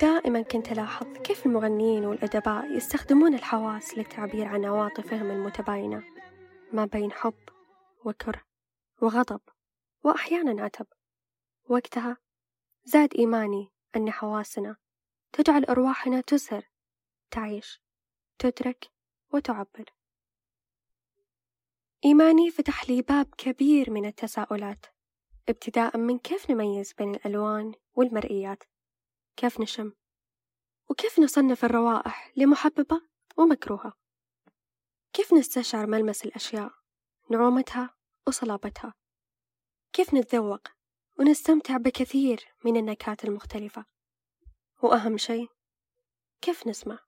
دائما كنت ألاحظ كيف المغنيين والأدباء يستخدمون الحواس للتعبير عن عواطفهم المتباينة ما بين حب وكره وغضب وأحيانا عتب وقتها زاد إيماني أن حواسنا. تجعل أرواحنا تسهر تعيش تدرك وتعبر. إيماني فتح لي باب كبير من التساؤلات ابتداء من كيف نميز بين الألوان والمرئيات؟ كيف نشم؟ وكيف نصنف الروائح لمحببة ومكروهة؟ كيف نستشعر ملمس الأشياء نعومتها وصلابتها؟ كيف نتذوق ونستمتع بكثير من النكهات المختلفة. وأهم شيء كيف نسمع؟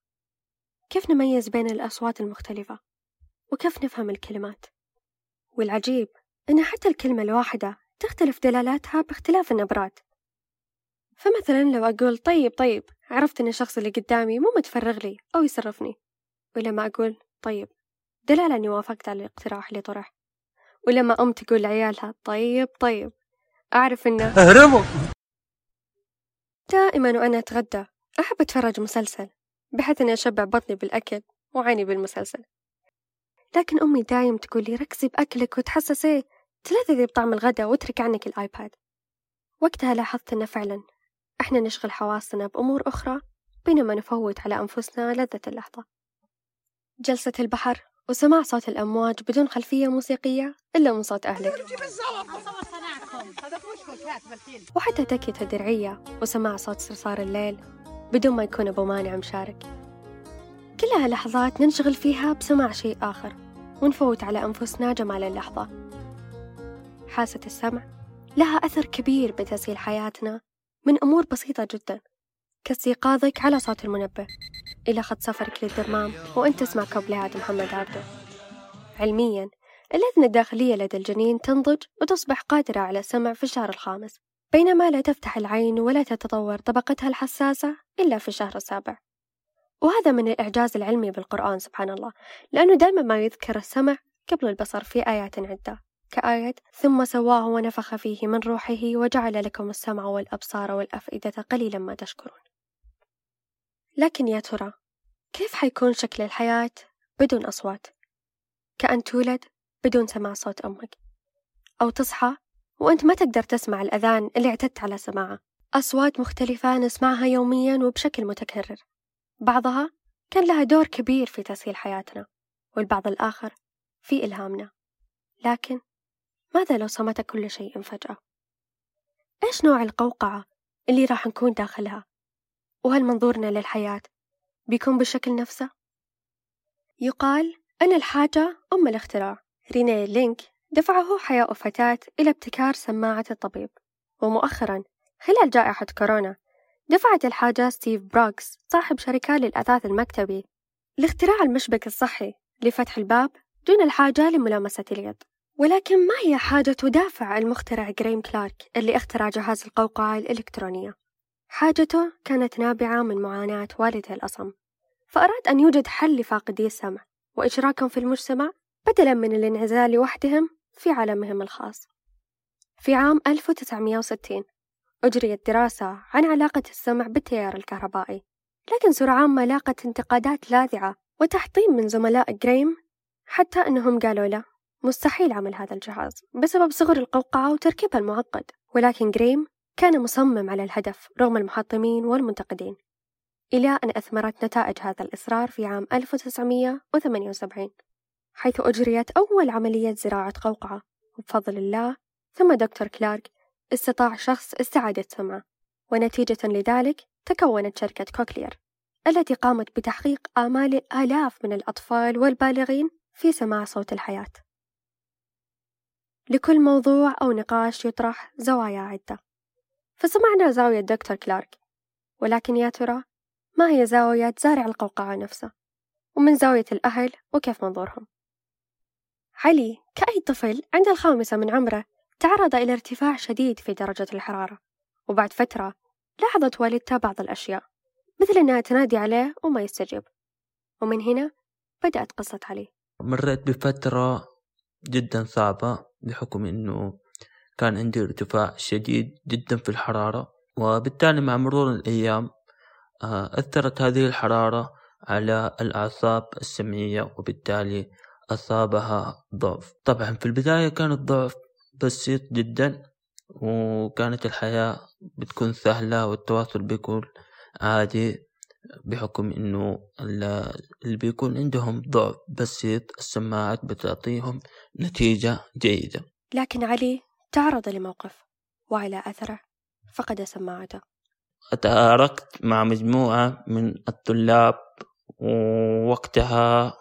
كيف نميز بين الأصوات المختلفة؟ وكيف نفهم الكلمات؟ والعجيب أن حتى الكلمة الواحدة تختلف دلالاتها باختلاف النبرات. فمثلا لو أقول طيب طيب عرفت أن الشخص اللي قدامي مو متفرغ لي أو يصرفني. ولما أقول طيب دلالة أني وافقت على الاقتراح اللي طرح. ولما أم تقول لعيالها طيب طيب أعرف أنه اهربوا دائما وأنا أتغدى أحب أتفرج مسلسل بحيث أني أشبع بطني بالأكل وعيني بالمسلسل. لكن أمي دايم تقول لي ركزي بأكلك وتحسسيه تلذذي بطعم الغداء واترك عنك الآيباد. وقتها لاحظت أن فعلا إحنا نشغل حواسنا بأمور أخرى بينما نفوت على أنفسنا لذة اللحظة. جلسة البحر وسماع صوت الأمواج بدون خلفية موسيقية إلا من صوت أهلك وحتى تكية درعية وسماع صوت صرصار الليل بدون ما يكون أبو مانع مشارك. كلها لحظات ننشغل فيها بسماع شيء آخر ونفوت على أنفسنا جمال اللحظة. حاسة السمع لها أثر كبير بتسهيل حياتنا من أمور بسيطة جدا كاستيقاظك على صوت المنبه إلى خط سفرك للدمام وأنت تسمع كوبليهات محمد عبده. علميا الأذن الداخلية لدى الجنين تنضج وتصبح قادرة على السمع في الشهر الخامس بينما لا تفتح العين ولا تتطور طبقتها الحساسة إلا في الشهر السابع وهذا من الإعجاز العلمي بالقرآن سبحان الله لأنه دائما ما يذكر السمع قبل البصر في آيات عدة كآية ثم سواه ونفخ فيه من روحه وجعل لكم السمع والأبصار والأفئدة قليلا ما تشكرون لكن يا ترى كيف حيكون شكل الحياة بدون أصوات؟ كأن تولد بدون سماع صوت أمك أو تصحى وأنت ما تقدر تسمع الأذان اللي اعتدت على سماعه أصوات مختلفة نسمعها يوميا وبشكل متكرر بعضها كان لها دور كبير في تسهيل حياتنا والبعض الآخر في إلهامنا لكن ماذا لو صمت كل شيء فجأة؟ إيش نوع القوقعة اللي راح نكون داخلها؟ وهل منظورنا للحياة بيكون بالشكل نفسه؟ يقال أن الحاجة أم الاختراع رينيه لينك دفعه حياء فتاة إلى ابتكار سماعة الطبيب. ومؤخرا خلال جائحة كورونا دفعت الحاجة ستيف بروكس صاحب شركة للأثاث المكتبي لاختراع المشبك الصحي لفتح الباب دون الحاجة لملامسة اليد. ولكن ما هي حاجة تدافع المخترع جريم كلارك اللي اخترع جهاز القوقعة الإلكترونية؟ حاجته كانت نابعة من معاناة والده الأصم. فأراد أن يوجد حل لفاقدي السمع وإشراكهم في المجتمع بدلا من الانعزال لوحدهم في عالمهم الخاص. في عام 1960 أجريت دراسة عن علاقة السمع بالتيار الكهربائي لكن سرعان ما لاقت انتقادات لاذعة وتحطيم من زملاء جريم حتى أنهم قالوا له مستحيل عمل هذا الجهاز بسبب صغر القوقعة وتركيبها المعقد ولكن جريم كان مصمم على الهدف رغم المحطمين والمنتقدين. إلى أن أثمرت نتائج هذا الإصرار في عام 1978 حيث أجريت أول عملية زراعة قوقعة. وبفضل الله ثم دكتور كلارك استطاع شخص استعادة سمعه. ونتيجة لذلك تكونت شركة كوكلير التي قامت بتحقيق آمال الآلاف من الأطفال والبالغين في سماع صوت الحياة. لكل موضوع أو نقاش يطرح زوايا عدة. فسمعنا زاوية دكتور كلارك. ولكن يا ترى ما هي زاوية زارع القوقعة نفسه؟ ومن زاوية الأهل وكيف منظورهم؟ علي كأي طفل عند الخامسة من عمره تعرض إلى ارتفاع شديد في درجة الحرارة وبعد فترة لاحظت والدتها بعض الأشياء مثل أنها تنادي عليه وما يستجيب. ومن هنا بدأت قصة علي. مريت بفترة جدا صعبة بحكم إنه كان عندي ارتفاع شديد جدا في الحرارة وبالتالي مع مرور الأيام آه، أثرت هذه الحرارة على الأعصاب السمعية وبالتالي أصابها ضعف. طبعا في البداية كان الضعف بسيط جدا وكانت الحياة بتكون سهلة والتواصل بيكون عادي بحكم إنه اللي بيكون عندهم ضعف بسيط السماعات بتعطيهم نتيجة جيدة. لكن علي تعرض لموقف وعلى أثره فقد سماعته. تاركت مع مجموعة من الطلاب ووقتها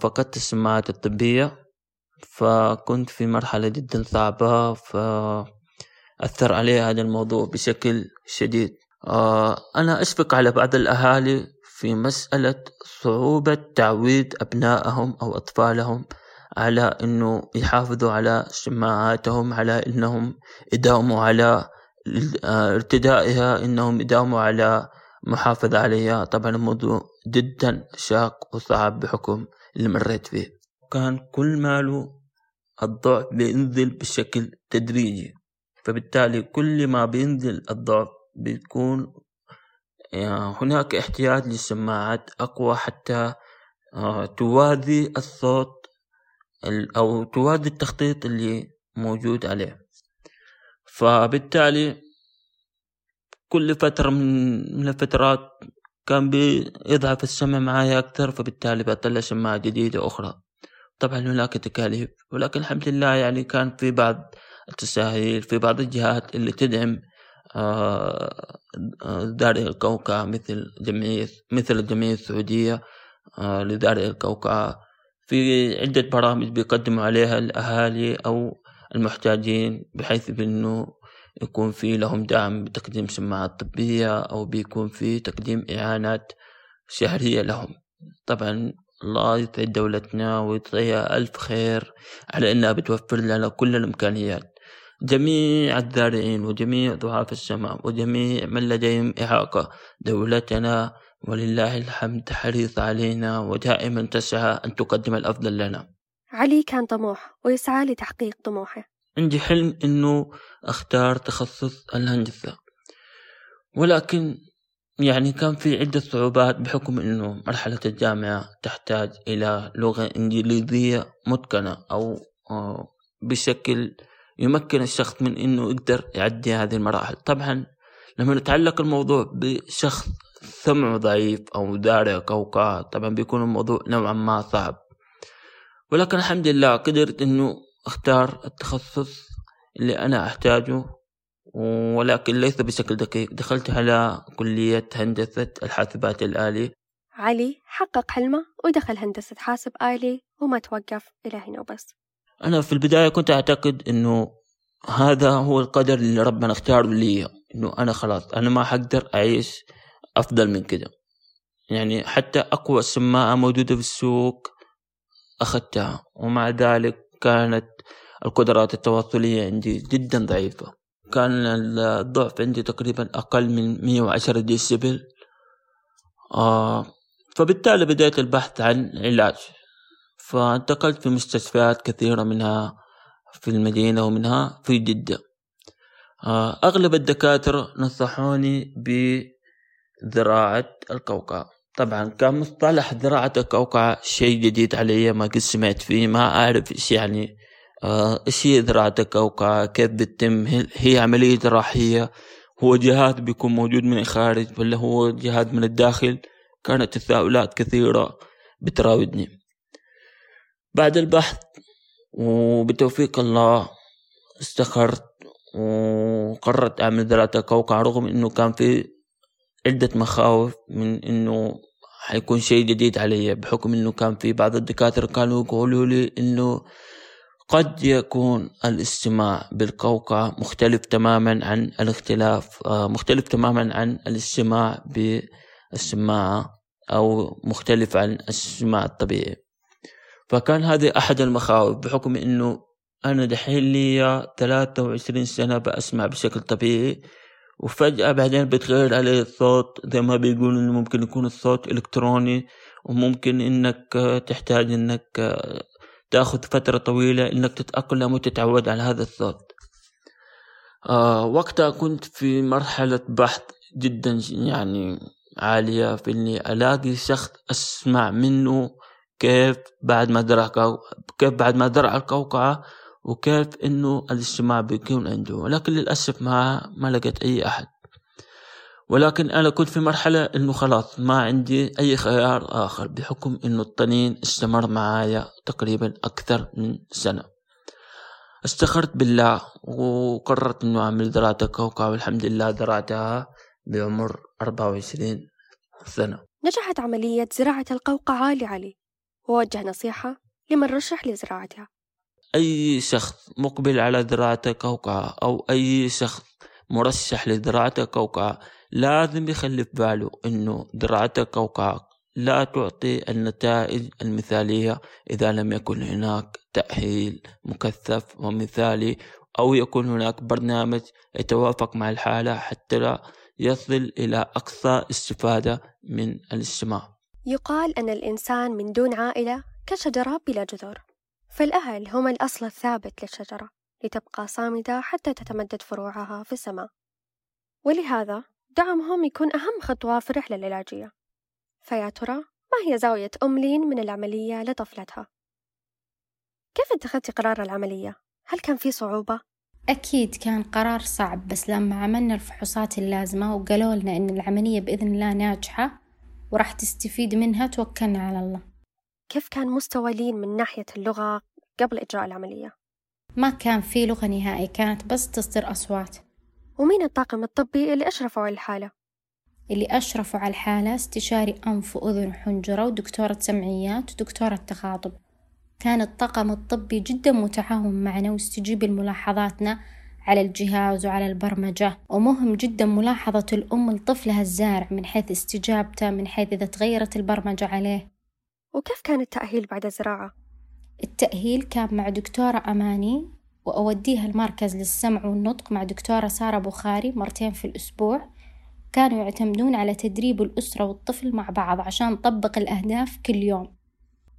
فقدت السماعات الطبية فكنت في مرحلة جدا صعبة فأثر علي هذا الموضوع بشكل شديد. آه، أنا أشفق على بعض الأهالي في مسألة صعوبة تعويد أبنائهم أو أطفالهم على إنه يحافظوا على سماعاتهم على إنهم يداوموا على آه، ارتدائها إنهم يداوموا على محافظة عليها. طبعا الموضوع جدا شاق وصعب بحكم اللي مريت فيه. كان كل ماله الضعف بينزل بشكل تدريجي فبالتالي كل ما بينزل الضعف بيكون يعني هناك احتياج لسماعات أقوى حتى آه، توازي الصوت أو توازي التخطيط اللي موجود عليه. فبالتالي كل فترة من الفترات كان بيضعف السمع معايا أكثر فبالتالي بطلع سماعة جديدة أخرى طبعا هناك تكاليف ولكن الحمد لله يعني كان في بعض التساهيل في بعض الجهات اللي تدعم آه، دار القوقعة مثل جمعية مثل الجمعية السعودية آه، لدار القوقعة في عدة برامج بيقدموا عليها الأهالي أو المحتاجين بحيث بأنه يكون في لهم دعم بتقديم سماعات طبية أو بيكون في تقديم إعانات شهرية لهم. طبعا الله يسعد دولتنا ويجزيها ألف خير على إنها بتوفر لنا كل الإمكانيات. جميع الزارعين وجميع ضعاف السماء وجميع من لديهم إعاقة. دولتنا ولله الحمد حريص علينا ودائما تسعى أن تقدم الأفضل لنا. علي كان طموح ويسعى لتحقيق طموحه. عندي حلم أنه أختار تخصص الهندسة. ولكن يعني كان في عدة صعوبات بحكم أنه مرحلة الجامعة تحتاج إلى لغة إنجليزية متقنة أو آه، بشكل يمكن الشخص من أنه يقدر يعدي هذه المراحل. طبعا لما نتعلق الموضوع بشخص سمعه ضعيف أو داري قوقعة طبعا بيكون الموضوع نوعا ما صعب. ولكن الحمد لله قدرت أنه أختار التخصص اللي أنا أحتاجه ولكن ليس بشكل دقيق. دخلت على كلية هندسة الحاسبات الآلي. علي حقق حلمه ودخل هندسة حاسب آلي وما توقف إلى هنا وبس. أنا في البداية كنت أعتقد إنه هذا هو القدر اللي ربنا اختاره لي إنه أنا خلاص أنا ما حقدر أعيش أفضل من كده. يعني حتى أقوى سماعة موجودة في السوق أخذتها ومع ذلك كانت القدرات التواصلية عندي جدا ضعيفة. كان الضعف عندي تقريبا أقل من 110 ديسيبل. آه فبالتالي بدأت البحث عن علاج. فانتقلت في مستشفيات كثيرة منها في المدينة ومنها في جدة. آه أغلب الدكاترة نصحوني بزراعة القوقعة طبعا كان مصطلح زراعة القوقعة شيء جديد علي ما قد سمعت فيه ما أعرف إيش يعني. آه، إيش هي زراعة القوقعة كيف بتتم؟ هي عملية جراحية هو جهاز بيكون موجود من الخارج ولا هو جهاز من الداخل؟ كانت تساؤلات كثيرة بتراودني. بعد البحث وبتوفيق الله استخرت وقررت أعمل زراعة القوقعة رغم إنه كان في عدة مخاوف من إنه حيكون شيء جديد علي بحكم إنه كان في بعض الدكاترة كانوا يقولوا لي إنه قد يكون الاستماع بالقوقعة مختلف تماما عن الاختلاف آه، مختلف تماما عن الاستماع بالسماعة أو مختلف عن السماع الطبيعي. فكان هذه أحد المخاوف بحكم إنه أنا دحين لي 23 سنة بأسمع بشكل طبيعي وفجأة بعدين بتغير عليه الصوت زي ما بيقولوا إنه ممكن يكون الصوت إلكتروني وممكن إنك تحتاج إنك تاخذ فترة طويلة إنك تتأقلم وتتعود على هذا الصوت. آه وقتها كنت في مرحلة بحث جدا يعني عالية في إني ألاقي شخص أسمع منه كيف بعد ما درع كيف بعد ما درع القوقعة وكيف إنه الاجتماع بيكون عنده. ولكن للأسف ما ما لقيت أي أحد. ولكن أنا كنت في مرحلة إنه خلاص ما عندي أي خيار آخر بحكم إنه الطنين استمر معايا تقريبا أكثر من سنة. استخرت بالله وقررت إنه أعمل زراعة الكوكب والحمد لله زرعتها بعمر 24 سنة. نجحت عملية زراعة القوقعة لعلي. ووجه نصيحة لمن رشح لزراعتها. أي شخص مقبل على زراعة القوقعة أو أي شخص مرشح لزراعة القوقعة لازم يخلي في باله إنه زراعة القوقعة لا تعطي النتائج المثالية إذا لم يكن هناك تأهيل مكثف ومثالي أو يكون هناك برنامج يتوافق مع الحالة حتى لا يصل إلى أقصى استفادة من الاجتماع يقال أن الإنسان من دون عائلة كشجرة بلا جذور. فالأهل هم الأصل الثابت للشجرة لتبقى صامدة حتى تتمدد فروعها في السماء. ولهذا دعمهم يكون أهم خطوة في الرحلة العلاجية فيا ترى ما هي زاوية أم لين من العملية لطفلتها؟ كيف اتخذتي قرار العملية؟ هل كان في صعوبة؟ أكيد كان قرار صعب بس لما عملنا الفحوصات اللازمة وقالوا لنا إن العملية بإذن الله ناجحة وراح تستفيد منها توكلنا على الله كيف كان مستوى لين من ناحية اللغة قبل إجراء العملية؟ ما كان في لغة نهائي كانت بس تصدر أصوات ومين الطاقم الطبي اللي أشرفوا على الحالة؟ اللي أشرفوا على الحالة استشاري أنف وأذن وحنجرة ودكتورة سمعيات ودكتورة تخاطب كان الطاقم الطبي جدا متعاون معنا واستجيب لملاحظاتنا على الجهاز وعلى البرمجة ومهم جدا ملاحظة الأم لطفلها الزارع من حيث استجابته من حيث إذا تغيرت البرمجة عليه وكيف كان التأهيل بعد الزراعة؟ التأهيل كان مع دكتورة أماني وأوديها المركز للسمع والنطق مع دكتورة سارة بخاري مرتين في الأسبوع كانوا يعتمدون على تدريب الأسرة والطفل مع بعض عشان نطبق الأهداف كل يوم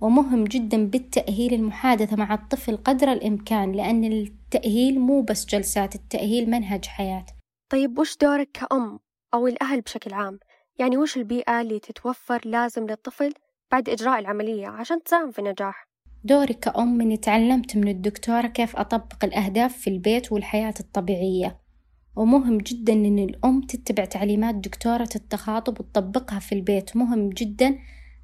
ومهم جدا بالتأهيل المحادثة مع الطفل قدر الإمكان لأن التأهيل مو بس جلسات التأهيل منهج حياة طيب وش دورك كأم أو الأهل بشكل عام؟ يعني وش البيئة اللي تتوفر لازم للطفل بعد إجراء العملية عشان تساهم في النجاح؟ دوري كأم إني تعلمت من الدكتورة كيف أطبق الأهداف في البيت والحياة الطبيعية. ومهم جدا إن الأم تتبع تعليمات دكتورة التخاطب وتطبقها في البيت. مهم جدا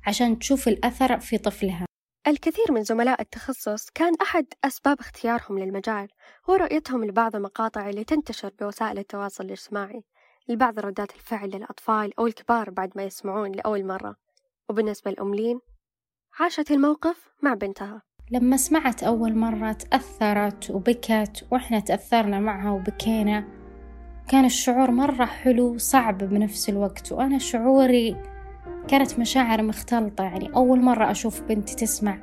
عشان تشوف الأثر في طفلها. الكثير من زملاء التخصص كان أحد أسباب اختيارهم للمجال هو رؤيتهم لبعض المقاطع اللي تنتشر بوسائل التواصل الاجتماعي. لبعض ردات الفعل للأطفال أو الكبار بعد ما يسمعون لأول مرة. وبالنسبة للأملين عاشت الموقف مع بنتها. لما سمعت أول مرة تأثرت وبكت وإحنا تأثرنا معها وبكينا كان الشعور مرة حلو وصعب بنفس الوقت. وأنا شعوري كانت مشاعر مختلطة يعني أول مرة أشوف بنتي تسمع.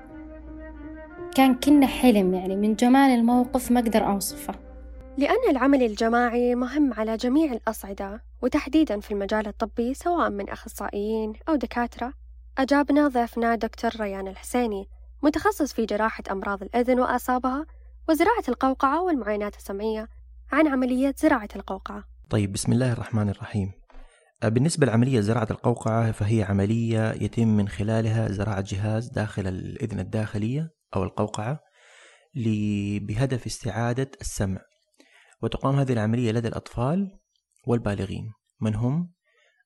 كان كنا حلم يعني من جمال الموقف ما أقدر أوصفه. لأن العمل الجماعي مهم على جميع الأصعدة وتحديدا في المجال الطبي سواء من أخصائيين أو دكاترة. أجابنا ضيفنا دكتور ريان الحسيني متخصص في جراحة أمراض الأذن وأعصابها وزراعة القوقعة والمعاينات السمعية عن عملية زراعة القوقعة. طيب بسم الله الرحمن الرحيم. بالنسبة لعملية زراعة القوقعة فهي عملية يتم من خلالها زراعة جهاز داخل الإذن الداخلية أو القوقعة بهدف استعادة السمع. وتقام هذه العملية لدى الأطفال والبالغين من هم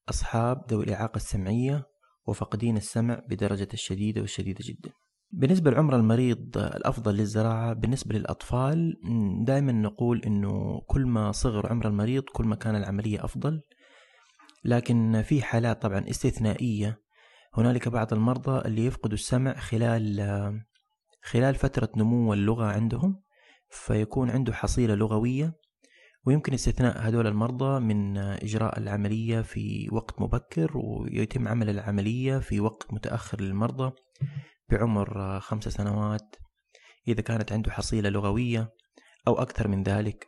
أصحاب ذوي الإعاقة السمعية وفقدين السمع بدرجة الشديدة والشديدة جدا. بالنسبة لعمر المريض الأفضل للزراعة بالنسبة للأطفال دائما نقول أنه كل ما صغر عمر المريض كل ما كان العملية أفضل. لكن في حالات طبعا استثنائية. هنالك بعض المرضى اللي يفقدوا السمع خلال خلال فترة نمو اللغة عندهم فيكون عنده حصيلة لغوية. ويمكن استثناء هذول المرضى من إجراء العملية في وقت مبكر ويتم عمل العملية في وقت متأخر للمرضى بعمر خمس سنوات إذا كانت عنده حصيلة لغوية أو أكثر من ذلك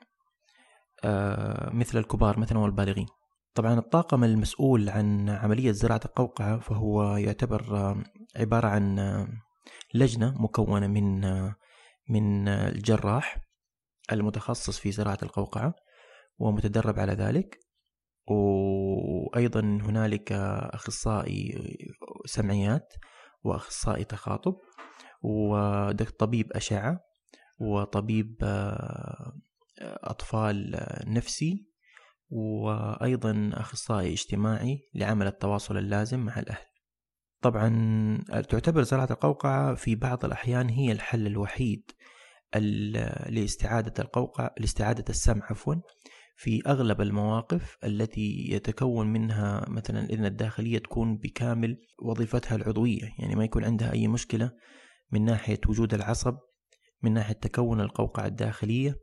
آه، مثل الكبار مثلا والبالغين. طبعا الطاقم المسؤول عن عملية زراعة القوقعة فهو يعتبر عبارة عن لجنة مكونة من من الجراح المتخصص في زراعة القوقعة ومتدرب على ذلك. وأيضا هنالك أخصائي سمعيات وأخصائي تخاطب وطبيب أشعة وطبيب أطفال نفسي وأيضا أخصائي اجتماعي لعمل التواصل اللازم مع الأهل. طبعا تعتبر زراعة القوقعة في بعض الأحيان هي الحل الوحيد لاستعادة القوقعة لاستعادة السمع عفوا. في أغلب المواقف التي يتكون منها مثلا الإذن الداخلية تكون بكامل وظيفتها العضوية. يعني ما يكون عندها أي مشكلة من ناحية وجود العصب من ناحية تكون القوقعة الداخلية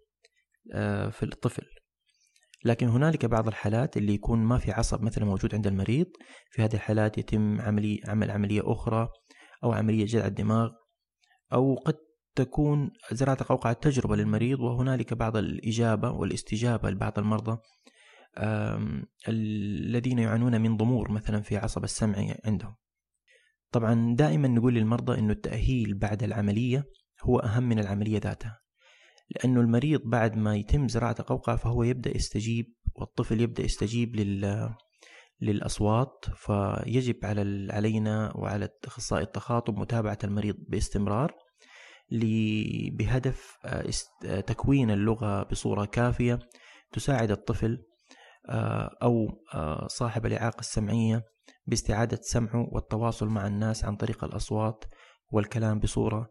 آه، في الطفل. لكن هنالك بعض الحالات اللي يكون ما في عصب مثلا موجود عند المريض. في هذه الحالات يتم عملي عمل عملية أخرى أو عملية جذع الدماغ أو قد تكون زراعة القوقعة تجربة للمريض وهنالك بعض الإجابة والاستجابة لبعض المرضى الذين يعانون من ضمور مثلا في عصب السمع عندهم. طبعا دائما نقول للمرضى أنه التأهيل بعد العملية هو أهم من العملية ذاتها لأنه المريض بعد ما يتم زراعة القوقعة فهو يبدأ يستجيب والطفل يبدأ يستجيب لل للأصوات فيجب على علينا وعلى أخصائي التخاطب متابعة المريض باستمرار بهدف آه، آه، تكوين اللغة بصورة كافية تساعد الطفل آه، أو صاحب الإعاقة السمعية باستعادة سمعه والتواصل مع الناس عن طريق الأصوات والكلام بصورة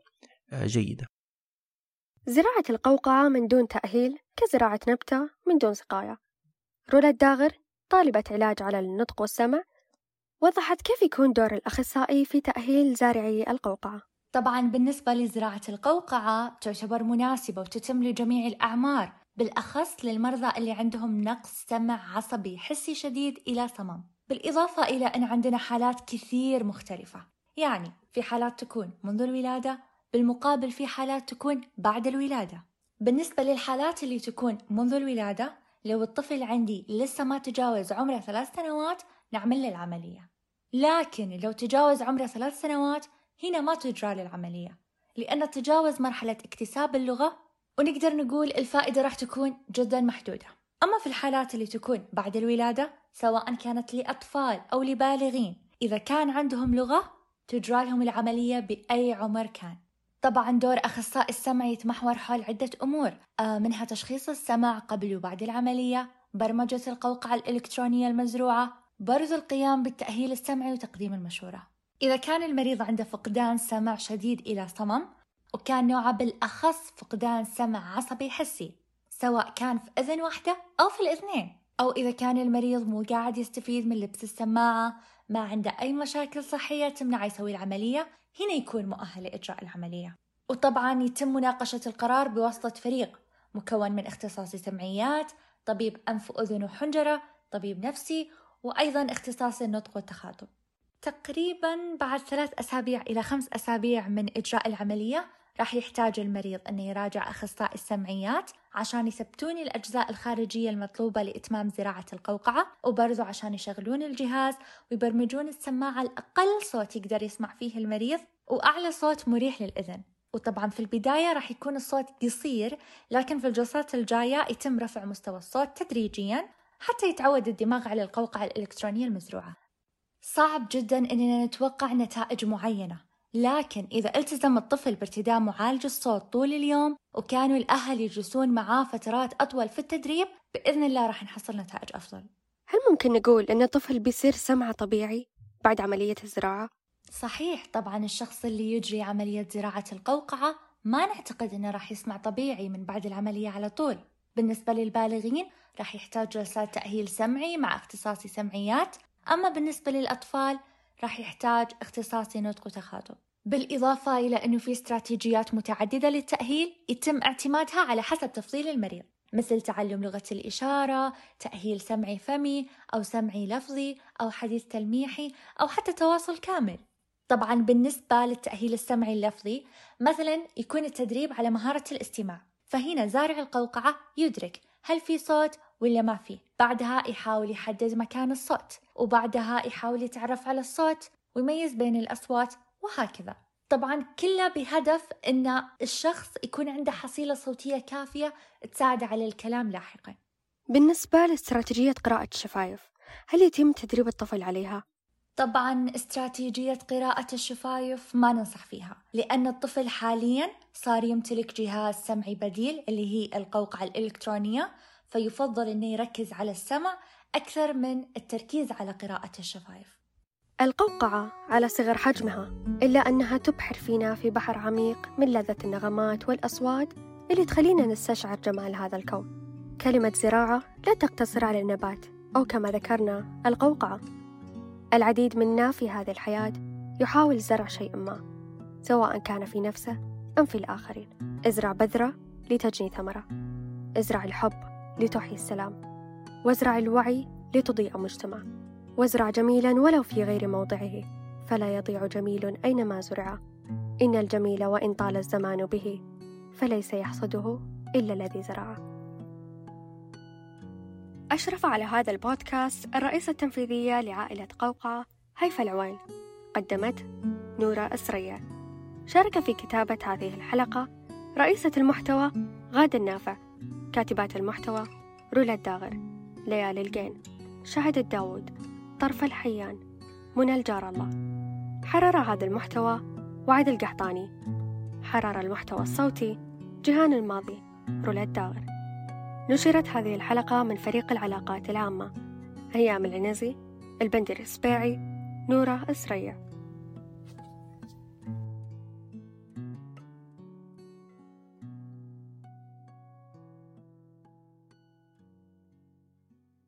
جيدة. زراعة القوقعة من دون تأهيل كزراعة نبتة من دون سقاية. رولا الداغر طالبة علاج على النطق والسمع. وضحت كيف يكون دور الأخصائي في تأهيل زارعي القوقعة. طبعا بالنسبة لزراعة القوقعة تعتبر مناسبة وتتم لجميع الأعمار بالأخص للمرضى اللي عندهم نقص سمع عصبي حسي شديد إلى صمم بالإضافة إلى أن عندنا حالات كثير مختلفة. يعني في حالات تكون منذ الولادة بالمقابل في حالات تكون بعد الولادة. بالنسبة للحالات اللي تكون منذ الولادة لو الطفل عندي لسه ما تجاوز عمره ثلاث سنوات نعمل له العملية لكن لو تجاوز عمره ثلاث سنوات هنا ما تجرى للعملية. لأنه تجاوز مرحلة اكتساب اللغة ونقدر نقول الفائدة راح تكون جدا محدودة. أما في الحالات اللي تكون بعد الولادة سواء كانت لأطفال أو لبالغين إذا كان عندهم لغة تجرى لهم العملية بأي عمر كان. طبعا دور أخصائي السمع يتمحور حول عدة أمور آه، منها تشخيص السمع قبل وبعد العملية برمجة القوقعة الإلكترونية المزروعة برز القيام بالتأهيل السمعي وتقديم المشورة. إذا كان المريض عنده فقدان سمع شديد إلى صمم وكان نوعه بالأخص فقدان سمع عصبي حسي سواء كان في أذن واحدة أو في الأذنين أو إذا كان المريض مو قاعد يستفيد من لبس السماعة ما عنده أي مشاكل صحية تمنعه يسوي العملية هنا يكون مؤهل لإجراء العملية. وطبعا يتم مناقشة القرار بواسطة فريق مكون من اختصاصي سمعيات طبيب أنف وأذن وحنجرة طبيب نفسي وأيضا اختصاصي النطق والتخاطب. تقريبا بعد ثلاث أسابيع إلى خمس أسابيع من إجراء العملية راح يحتاج المريض أنه يراجع أخصائي السمعيات عشان يثبتون الأجزاء الخارجية المطلوبة لإتمام زراعة القوقعة وبرضو عشان يشغلون الجهاز ويبرمجون السماعة الأقل صوت يقدر يسمع فيه المريض وأعلى صوت مريح للإذن. وطبعا في البداية راح يكون الصوت قصير لكن في الجلسات الجاية يتم رفع مستوى الصوت تدريجيا حتى يتعود الدماغ على القوقعة الإلكترونية المزروعة. صعب جدا أننا نتوقع نتائج معينة. لكن إذا التزم الطفل بارتداء معالج الصوت طول اليوم وكانوا الأهل يجلسون معاه فترات أطول في التدريب بإذن الله راح نحصل نتائج أفضل. هل ممكن نقول أن الطفل بيصير سمع طبيعي بعد عملية الزراعة؟ صحيح طبعا الشخص اللي يجري عملية زراعة القوقعة ما نعتقد أنه راح يسمع طبيعي من بعد العملية على طول. بالنسبة للبالغين راح يحتاج جلسات تأهيل سمعي مع اختصاصي سمعيات أما بالنسبة للأطفال راح يحتاج اختصاصي نطق وتخاطب بالإضافة إلى أنه في استراتيجيات متعددة للتأهيل يتم اعتمادها على حسب تفضيل المريض مثل تعلم لغة الإشارة، تأهيل سمعي فمي أو سمعي لفظي أو حديث تلميحي أو حتى تواصل كامل. طبعا بالنسبة للتأهيل السمعي اللفظي مثلا يكون التدريب على مهارة الاستماع فهنا زارع القوقعة يدرك هل في صوت ولا ما في بعدها يحاول يحدد مكان الصوت. وبعدها يحاول يتعرف على الصوت ويميز بين الأصوات وهكذا طبعا كله بهدف أن الشخص يكون عنده حصيلة صوتية كافية تساعده على الكلام لاحقا بالنسبة لاستراتيجية قراءة الشفايف هل يتم تدريب الطفل عليها؟ طبعا استراتيجية قراءة الشفايف ما ننصح فيها لأن الطفل حاليا صار يمتلك جهاز سمعي بديل اللي هي القوقعة الإلكترونية فيفضل أنه يركز على السمع أكثر من التركيز على قراءة الشفايف. القوقعة على صغر حجمها إلا أنها تبحر فينا في بحر عميق من لذة النغمات والأصوات اللي تخلينا نستشعر جمال هذا الكون. كلمة زراعة لا تقتصر على النبات أو كما ذكرنا القوقعة. العديد منا في هذه الحياة يحاول زرع شيء ما سواء كان في نفسه أم في الآخرين. ازرع بذرة لتجني ثمرة. ازرع الحب لتحيي السلام. وازرع الوعي لتضيء مجتمع. وازرع جميلا ولو في غير موضعه. فلا يضيع جميل أينما زرع. إن الجميل وإن طال الزمان به. فليس يحصده إلا الذي زرعه أشرف على هذا البودكاست الرئيسة التنفيذية لعائلة قوقعة هيفا العوين. قدمت نورة أسرية شارك في كتابة هذه الحلقة رئيسة المحتوى غادة النافع. كاتبات المحتوى رولا الداغر ليالي الجين. شهد الداود طرف الحيان منى الجار الله. حرر هذا المحتوى وعد القحطاني. حرر المحتوى الصوتي جهان الماضي رولا الداغر. نشرت هذه الحلقة من فريق العلاقات العامة. أيام العنزي البندر السبيعي نورة إسرية